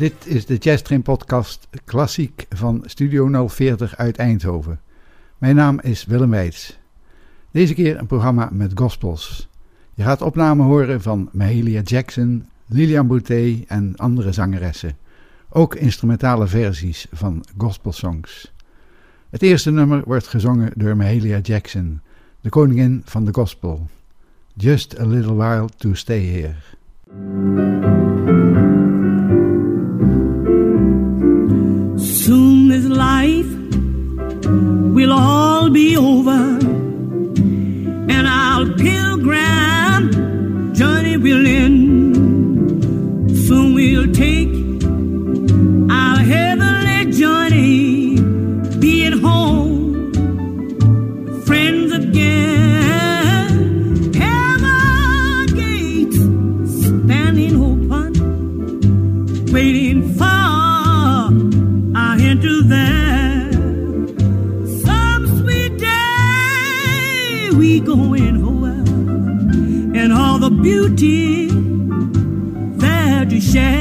Dit is de Jazz Train Podcast Klassiek van Studio 040 uit Eindhoven. Mijn naam is Willem Weits. Deze keer een programma met gospels. Je gaat opnamen horen van Mahalia Jackson, Lilian Boutet en andere zangeressen. Ook instrumentale versies van gospelsongs. Het eerste nummer wordt gezongen door Mahalia Jackson, de koningin van de gospel. Just a little while to stay here. Be over, and our pilgrim journey will end. Beauty there to share.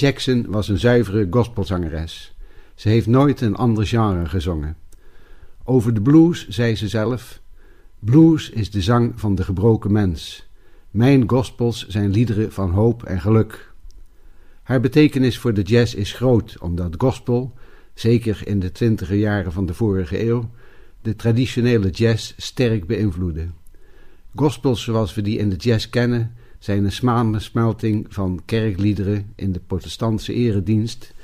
Jackson was een zuivere gospelzangeres. Ze heeft nooit een ander genre gezongen. Over de blues zei ze zelf: Blues is de zang van de gebroken mens. Mijn gospels zijn liederen van hoop en geluk. Haar betekenis voor de jazz is groot, omdat gospel, zeker in de twintiger jaren van de vorige eeuw, de traditionele jazz sterk beïnvloedde. Gospels zoals we die in de jazz kennen, zijn een samensmelting van kerkliederen in de protestantse eredienst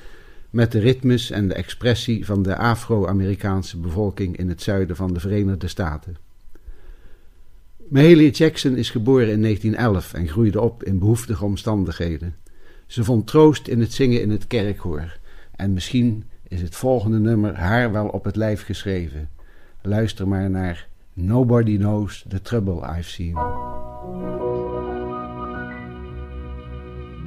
met de ritmes en de expressie van de Afro-Amerikaanse bevolking in het zuiden van de Verenigde Staten. Mahalia Jackson is geboren in 1911 en groeide op in behoeftige omstandigheden. Ze vond troost in het zingen in het kerkhoor en misschien is het volgende nummer haar wel op het lijf geschreven. Luister maar naar Nobody Knows the Trouble I've Seen.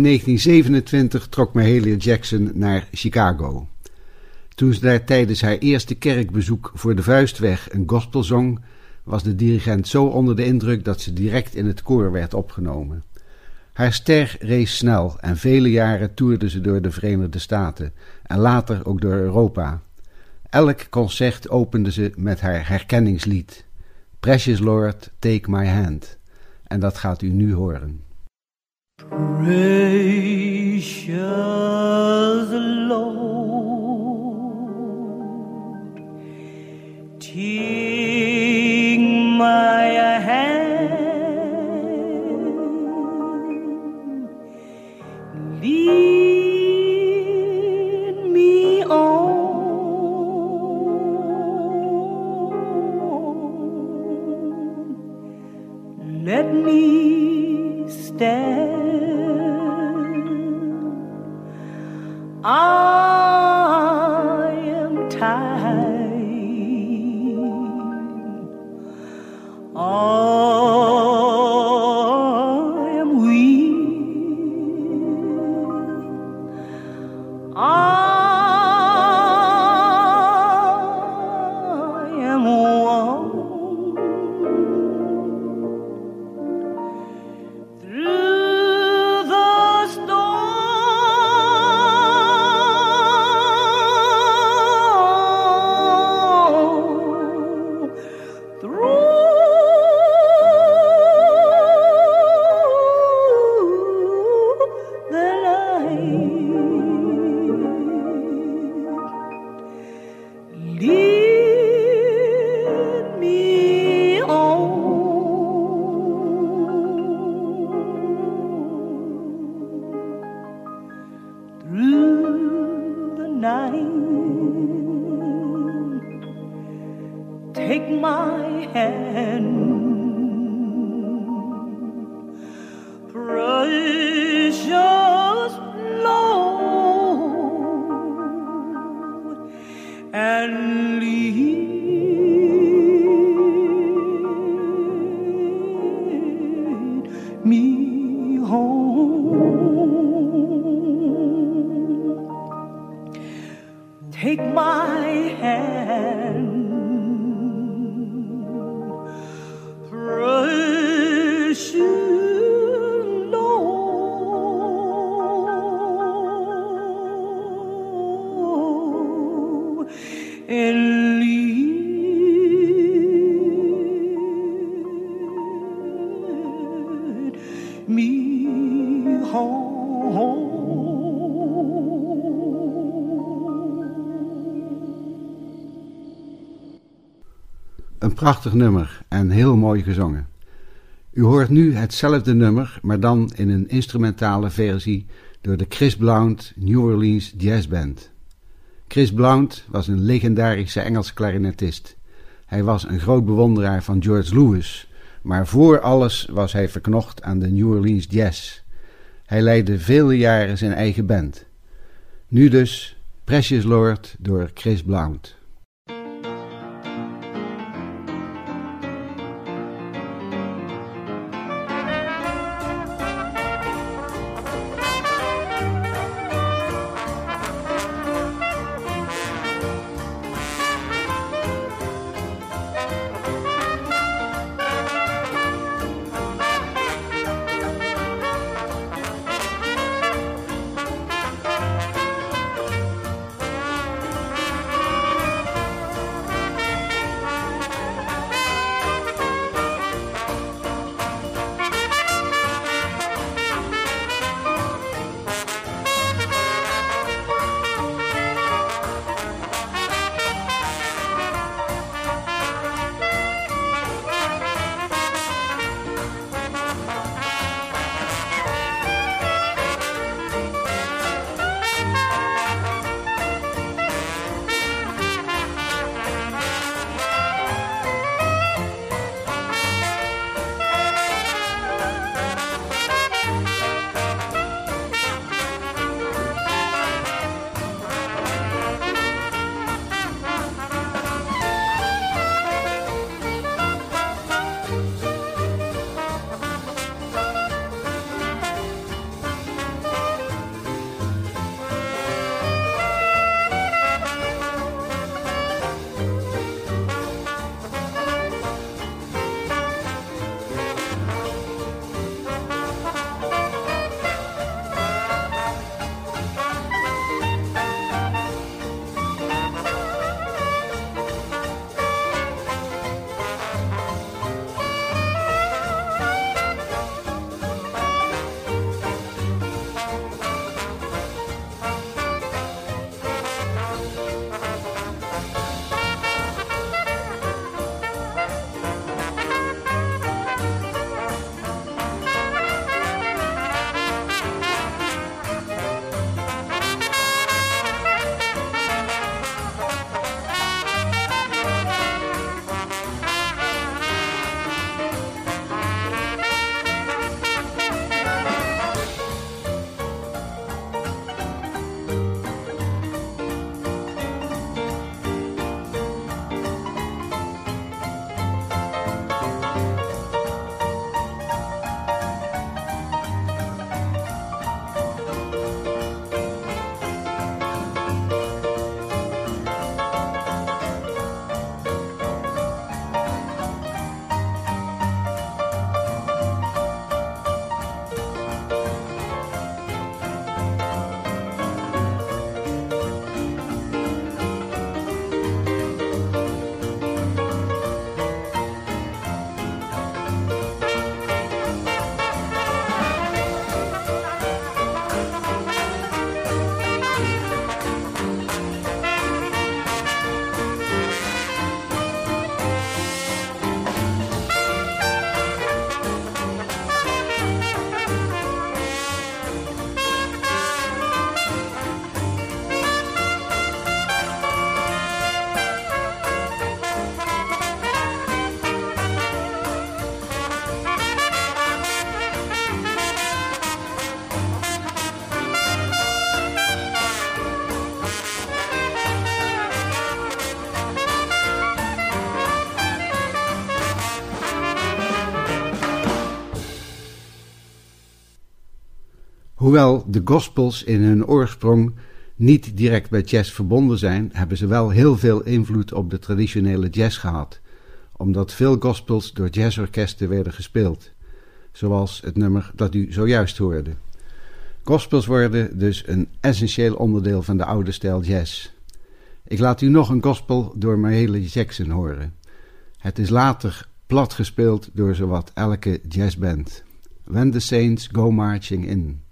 In 1927 trok Mahalia Jackson naar Chicago. Toen ze daar tijdens haar eerste kerkbezoek voor de vuistweg een gospel zong, was de dirigent zo onder de indruk dat ze direct in het koor werd opgenomen. Haar ster rees snel en vele jaren toerde ze door de Verenigde Staten en later ook door Europa. Elk concert opende ze met haar herkenningslied Precious Lord, Take My Hand. En dat gaat u nu horen. Precious Lord, take my hand, lead me on, let me stand. I am tired. I prachtig nummer en heel mooi gezongen. U hoort nu hetzelfde nummer, maar dan in een instrumentale versie door de Chris Blount New Orleans Jazz Band. Chris Blount was een legendarische Engelse klarinetist. Hij was een groot bewonderaar van George Lewis, maar voor alles was hij verknocht aan de New Orleans Jazz. Hij leidde vele jaren zijn eigen band. Nu dus Precious Lord door Chris Blount. Hoewel de gospels in hun oorsprong niet direct met jazz verbonden zijn, hebben ze wel heel veel invloed op de traditionele jazz gehad, omdat veel gospels door jazzorkesten werden gespeeld, zoals het nummer dat u zojuist hoorde. Gospels worden dus een essentieel onderdeel van de oude stijl jazz. Ik laat u nog een gospel door Mahalia Jackson horen. Het is later plat gespeeld door zowat elke jazzband. When the Saints Go Marching In.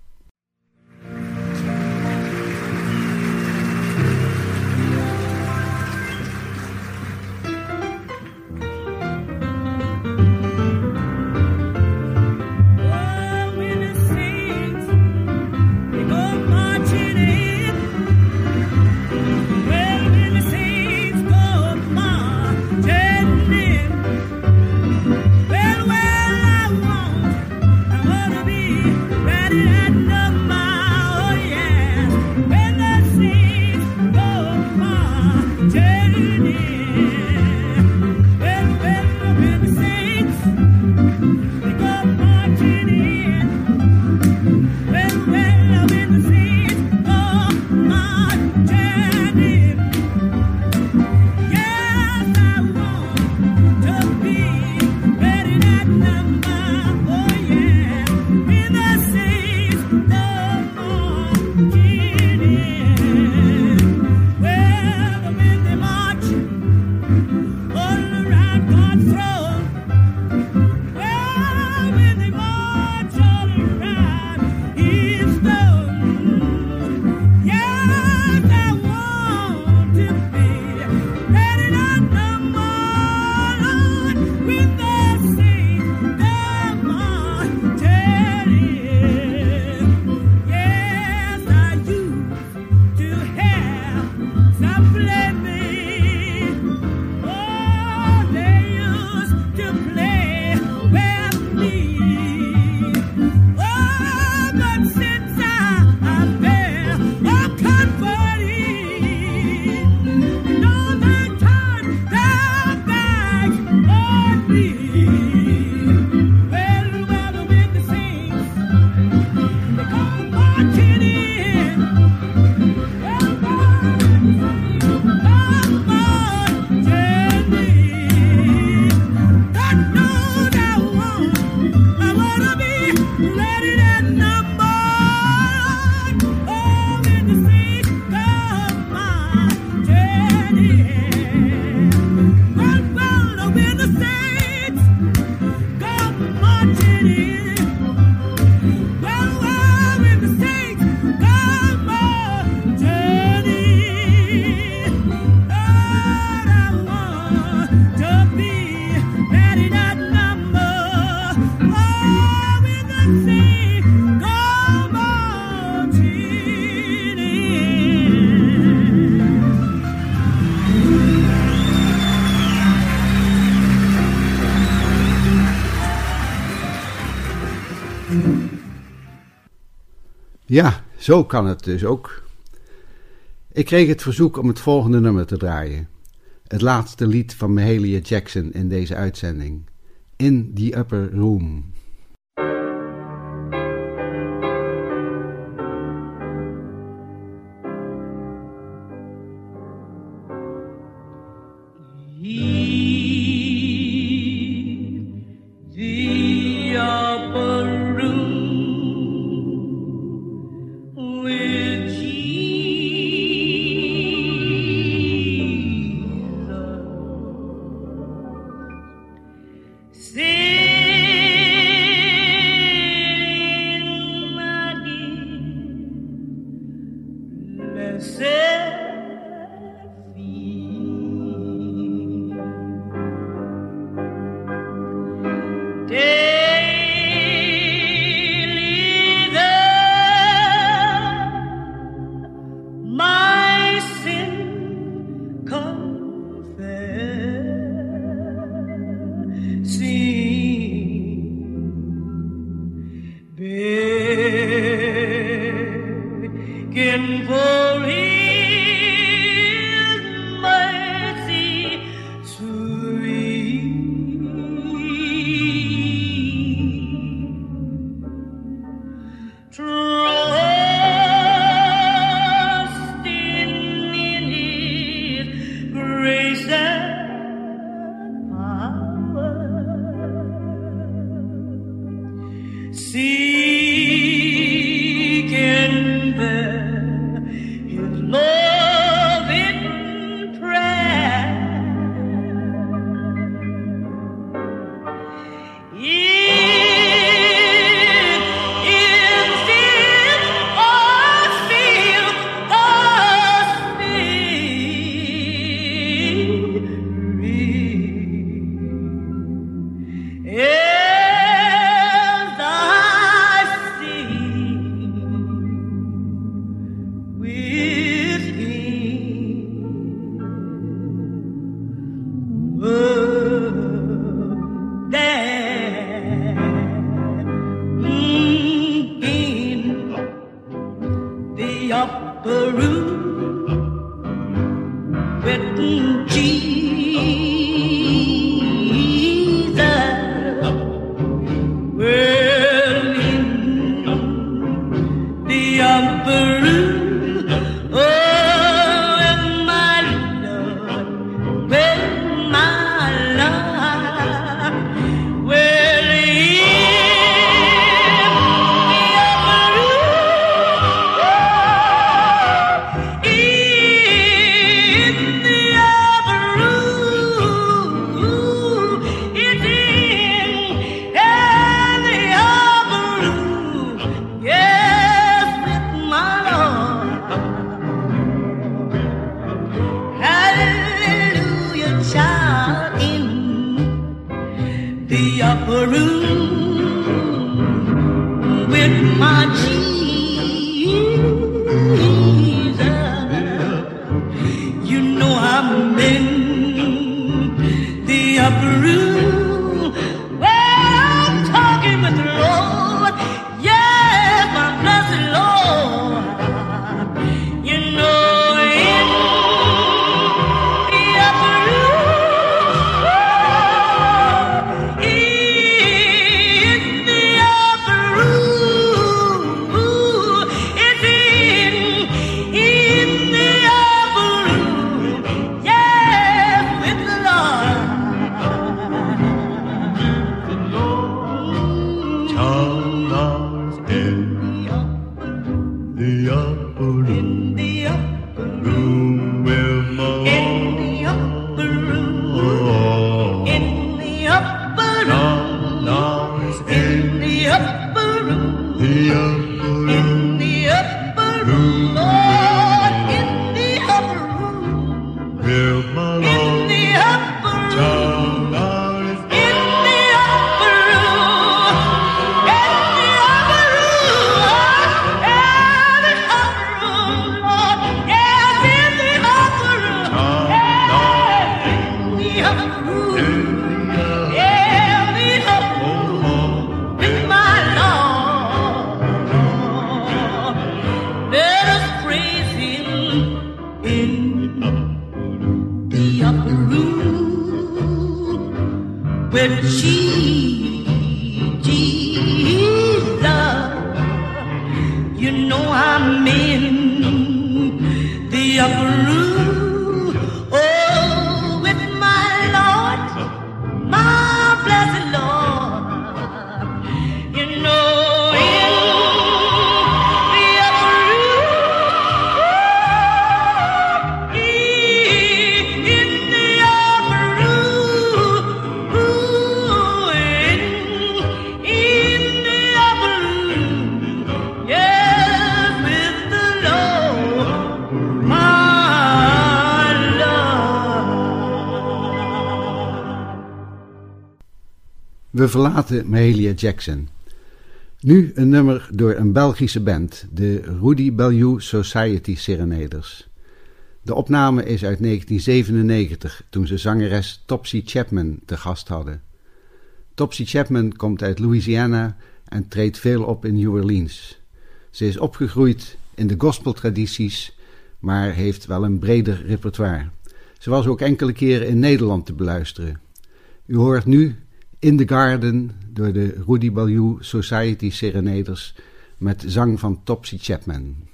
Ja, zo kan het dus ook. Ik kreeg het verzoek om het volgende nummer te draaien. Het laatste lied van Mahalia Jackson in deze uitzending. In the Upper Room. Upper room with my Jesus. Verlaten Mahalia Jackson. Nu een nummer door een Belgische band, de Rudy Bellew Society Serenaders. De opname is uit 1997, toen ze zangeres Topsy Chapman te gast hadden. Topsy Chapman komt uit Louisiana en treedt veel op in New Orleans. Ze is opgegroeid in de gospeltradities, maar heeft wel een breder repertoire. Ze was ook enkele keren in Nederland te beluisteren. U hoort nu In the Garden door de Rudy Bellew Society Serenaders met zang van Topsy Chapman.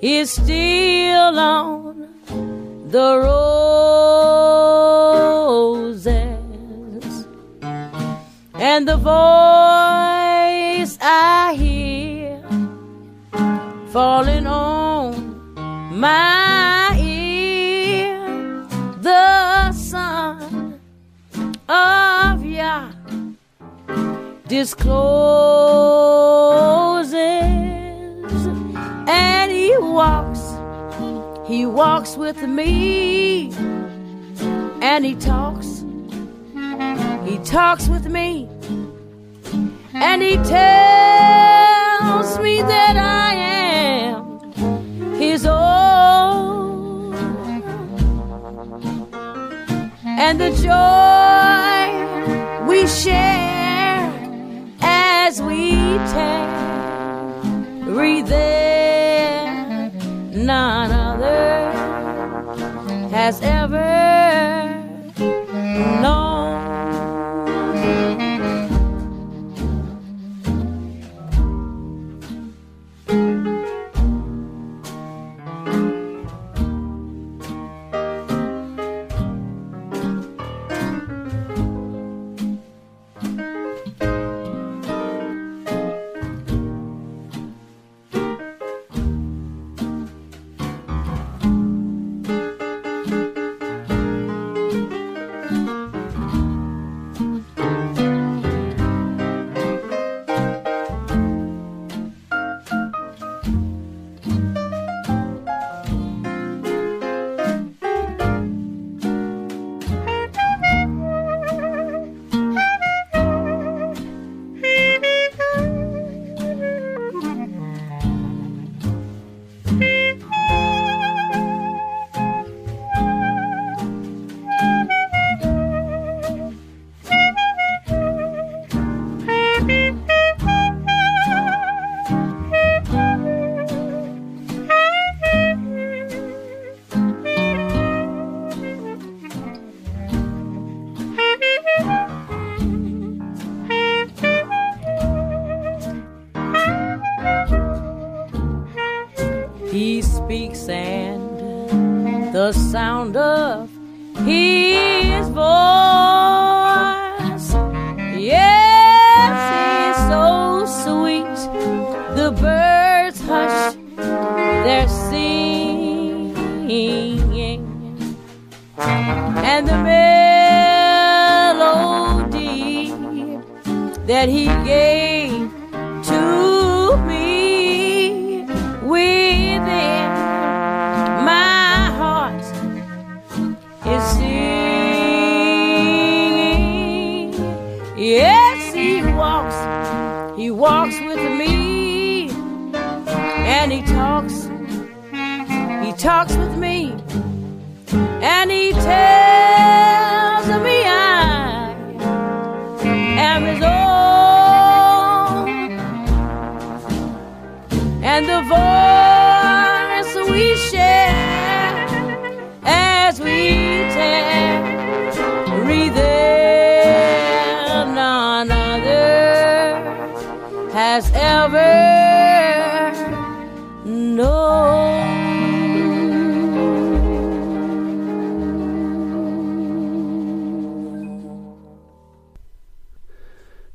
Is still on the roses, and the voice I hear falling on my ear. The son of Yah discloses, he walks with me, and he talks, he talks with me, and he tells me that I am his own, and the joy we share as we tarry there, other has ever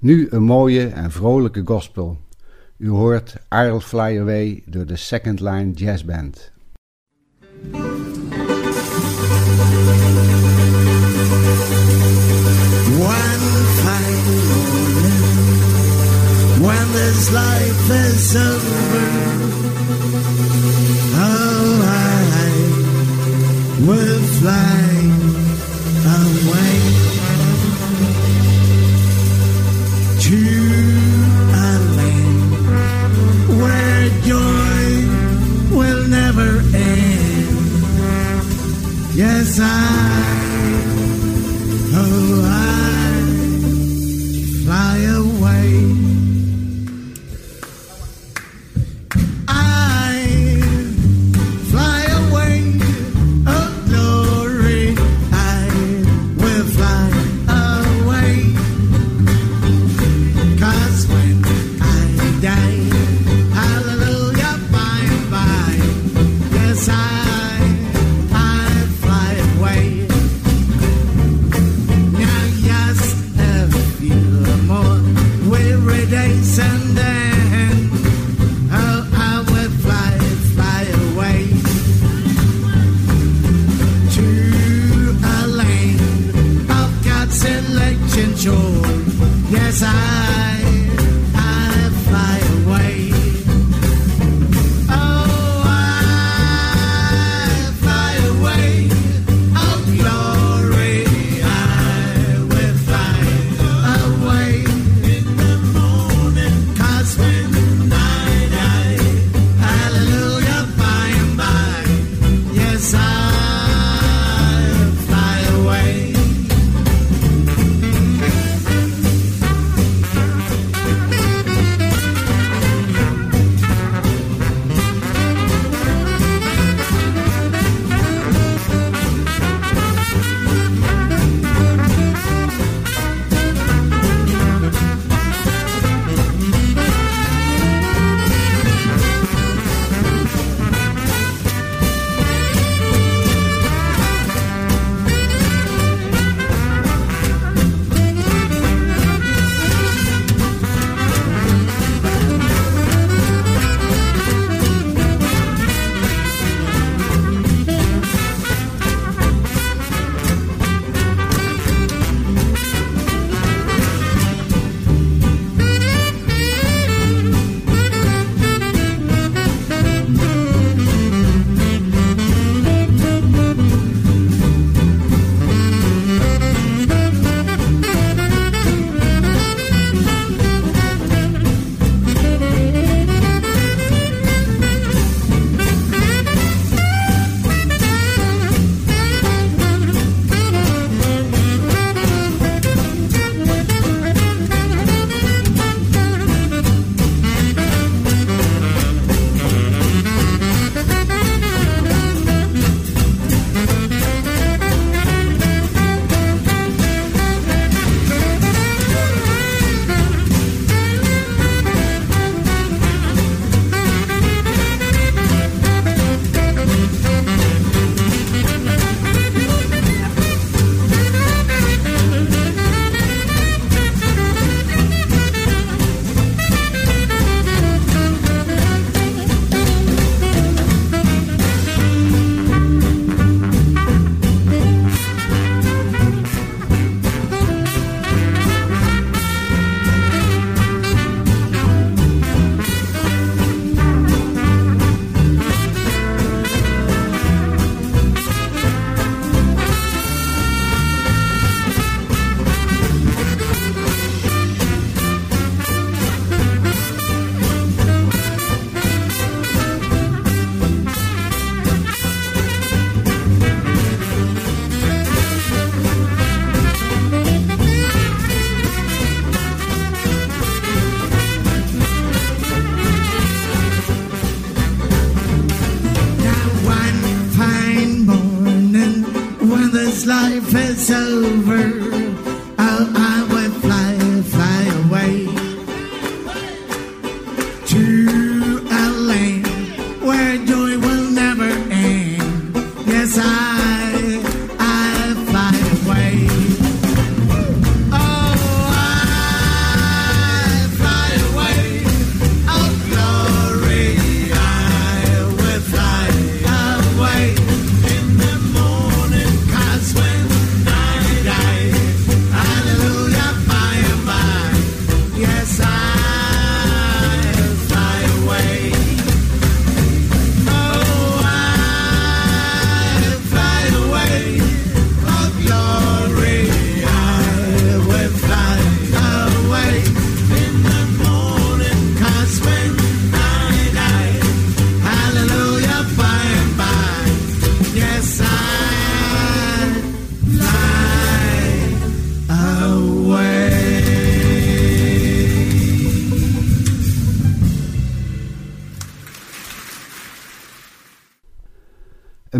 Nu een mooie en vrolijke gospel. U hoort I'll Fly Away door de Second Line Jazz Band. One fine morning, when this life is over, oh, I will fly Time.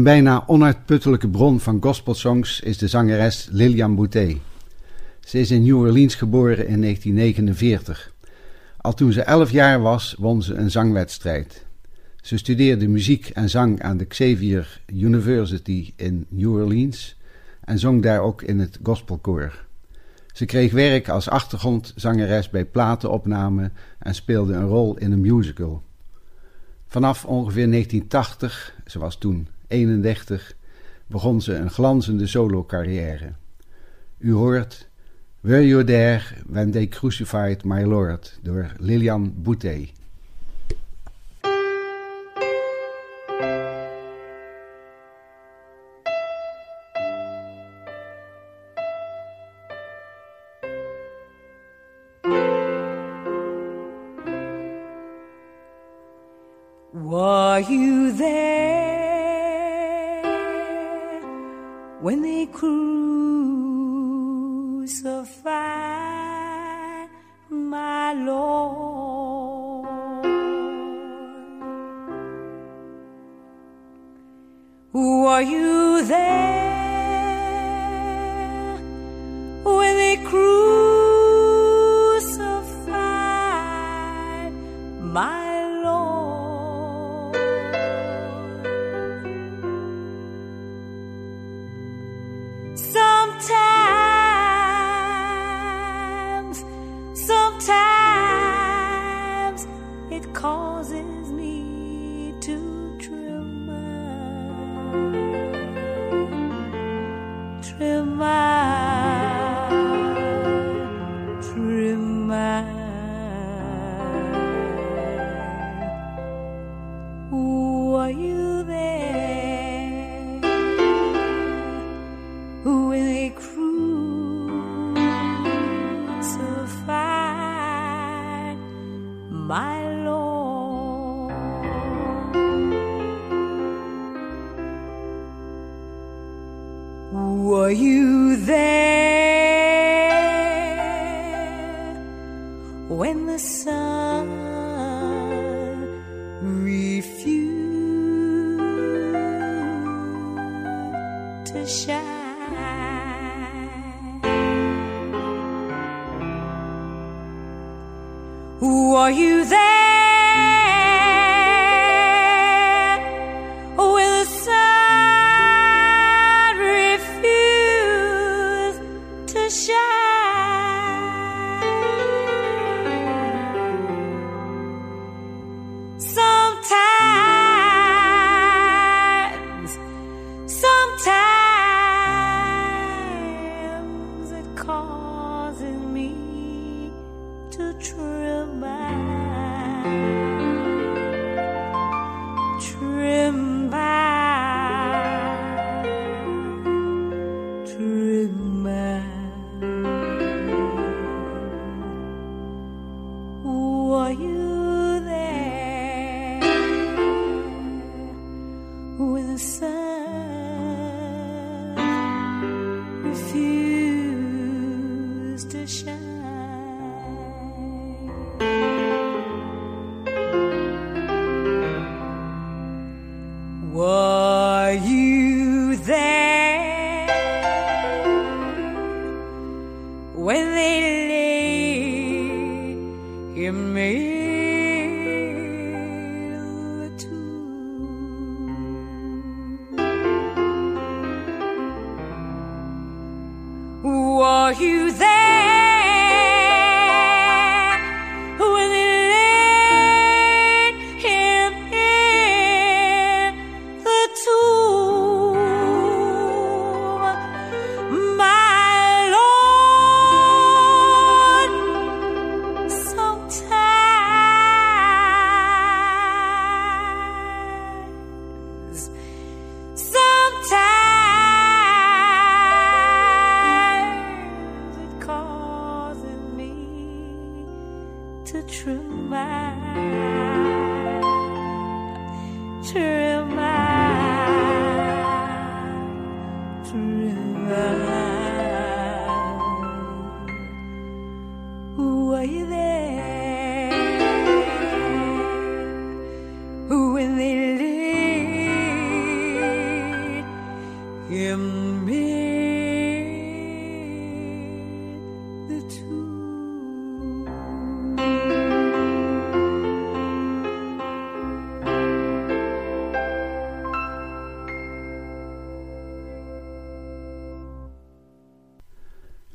Een bijna onuitputtelijke bron van gospelsongs is de zangeres Lilian Boutet. Ze is in New Orleans geboren in 1949. Al toen ze 11 jaar was, won ze een zangwedstrijd. Ze studeerde muziek en zang aan de Xavier University in New Orleans en zong daar ook in het gospelkoor. Ze kreeg werk als achtergrondzangeres bij platenopnamen en speelde een rol in een musical. Vanaf ongeveer 1980, ze was toen 31, begon ze een glanzende solo-carrière. U hoort Were You There When They Crucified My Lord door Lilian Boutet.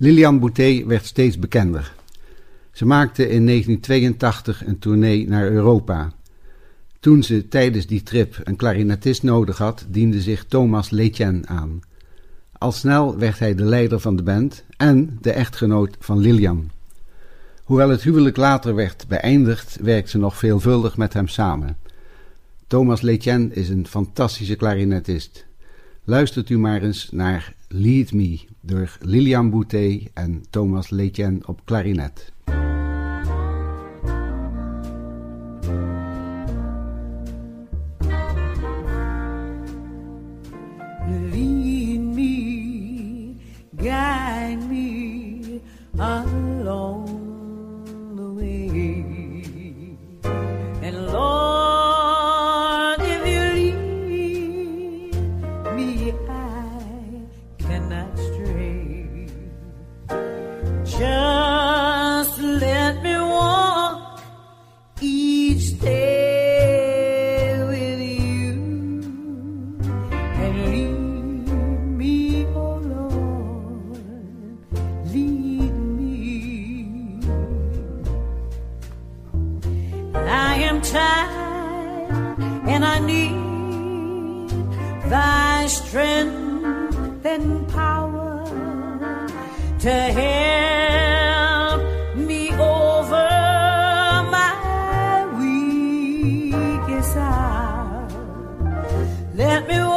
Lilian Boutet werd steeds bekender. Ze maakte in 1982 een tournee naar Europa. Toen ze tijdens die trip een klarinetist nodig had, diende zich Thomas Letien aan. Al snel werd hij de leider van de band en de echtgenoot van Lilian. Hoewel het huwelijk later werd beëindigd, werkte ze nog veelvuldig met hem samen. Thomas Letien is een fantastische klarinetist. Luistert u maar eens naar Lead Me door Lilian Boutet en Thomas Letien op klarinet. Let me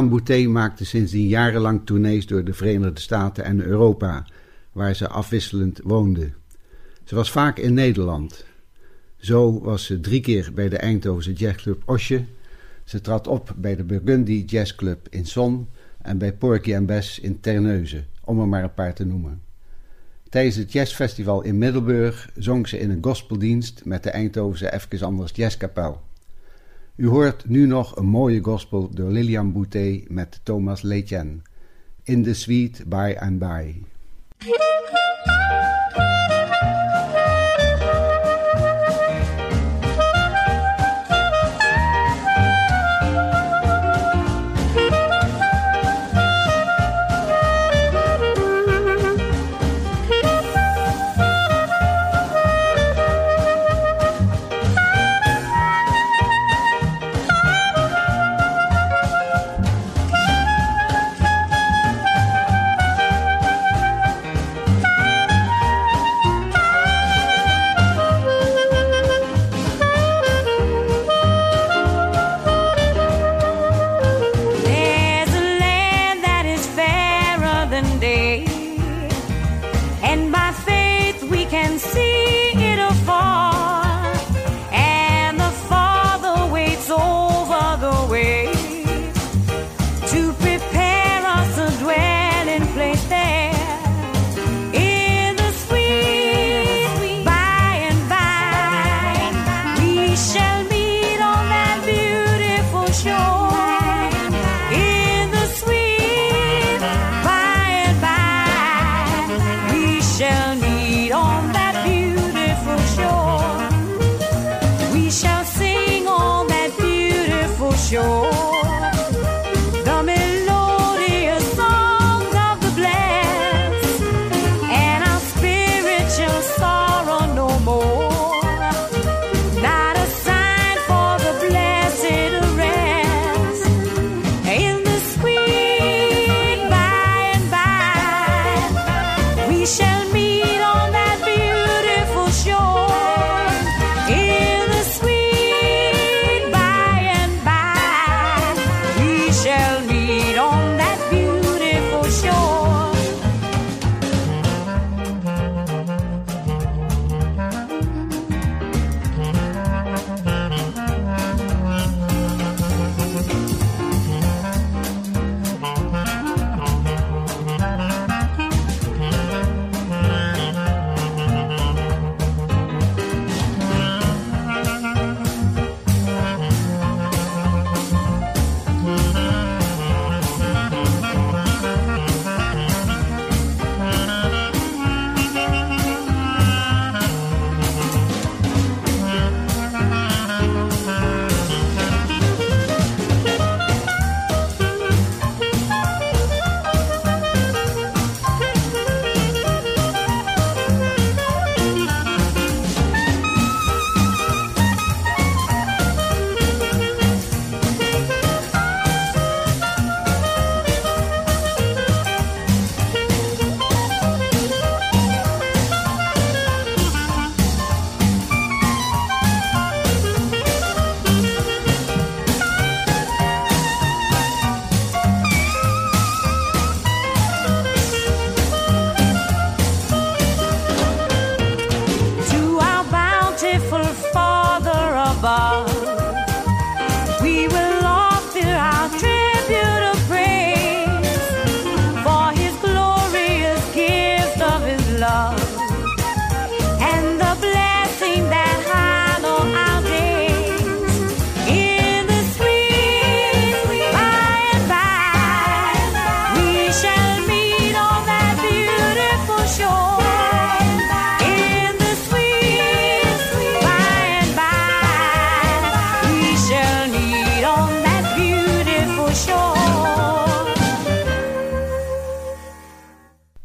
Jan Boutet maakte sindsdien jarenlang tournees door de Verenigde Staten en Europa, waar ze afwisselend woonde. Ze was vaak in Nederland. Zo was ze drie keer bij de Eindhovense jazzclub Osje. Ze trad op bij de Burgundy Jazzclub in Son en bij Porky en Bes in Terneuzen, om er maar een paar te noemen. Tijdens het jazzfestival in Middelburg zong ze in een gospeldienst met de Eindhovense Even Anders Jazzkapel. U hoort nu nog een mooie gospel door Lilian Boutet met Thomas Letjen. In the Sweet By and By.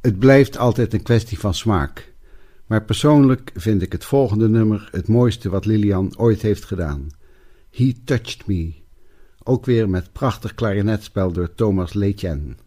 Het blijft altijd een kwestie van smaak. Maar persoonlijk vind ik het volgende nummer het mooiste wat Lilian ooit heeft gedaan. He Touched Me. Ook weer met prachtig klarinetspel door Thomas Letjen.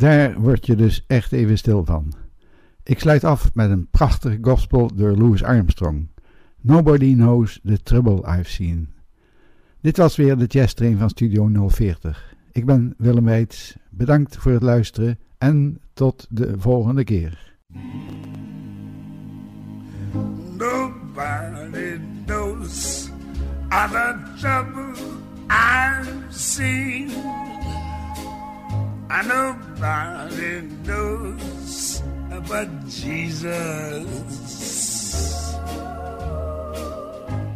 Daar word je dus echt even stil van. Ik sluit af met een prachtige gospel door Louis Armstrong. Nobody knows the trouble I've seen. Dit was weer de jazz train van Studio 040. Ik ben Willem Weits. Bedankt voor het luisteren en tot de volgende keer. Nobody knows of the trouble I've seen. And nobody knows but Jesus.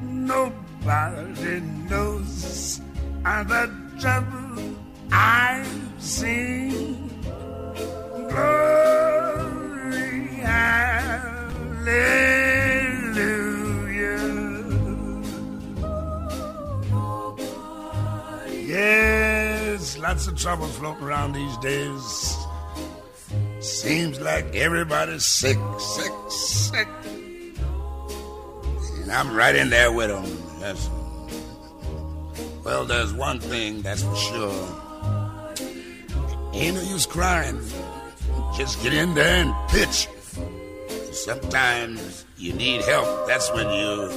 Nobody knows the trouble I've seen. Glory, hallelujah. Lots of trouble floating around these days. Seems like everybody's sick, sick, sick. And I'm right in there with them. That's, well, there's one thing that's for sure. Ain't no use crying. Just get in there and pitch. Sometimes you need help. That's when you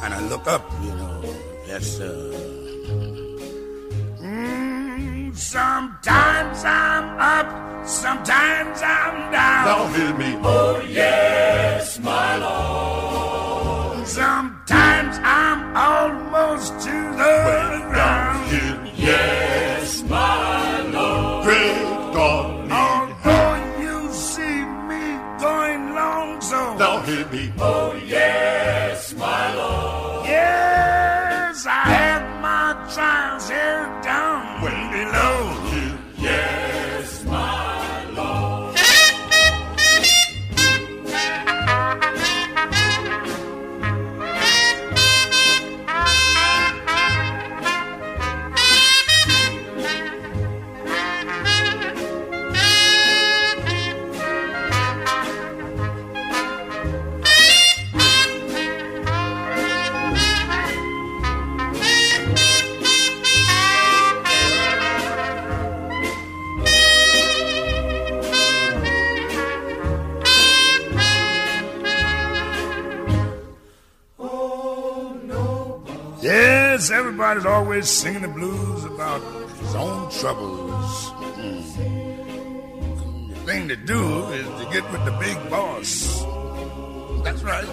kind of look up, you know. That's uh. Sometimes I'm down. Don't hear me, oh yes, my always singing the blues about his own troubles. Mm. The thing to do is to get with the big boss. That's right.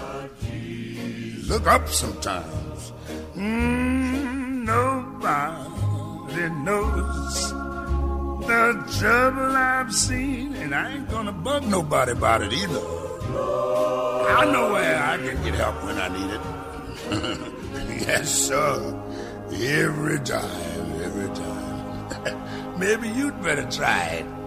Look up sometimes. Mm, nobody knows the trouble I've seen, and I ain't gonna bug nobody about it either. I know where I can get help when I need it. yes, sir. Every time, every time. Maybe you'd better try it.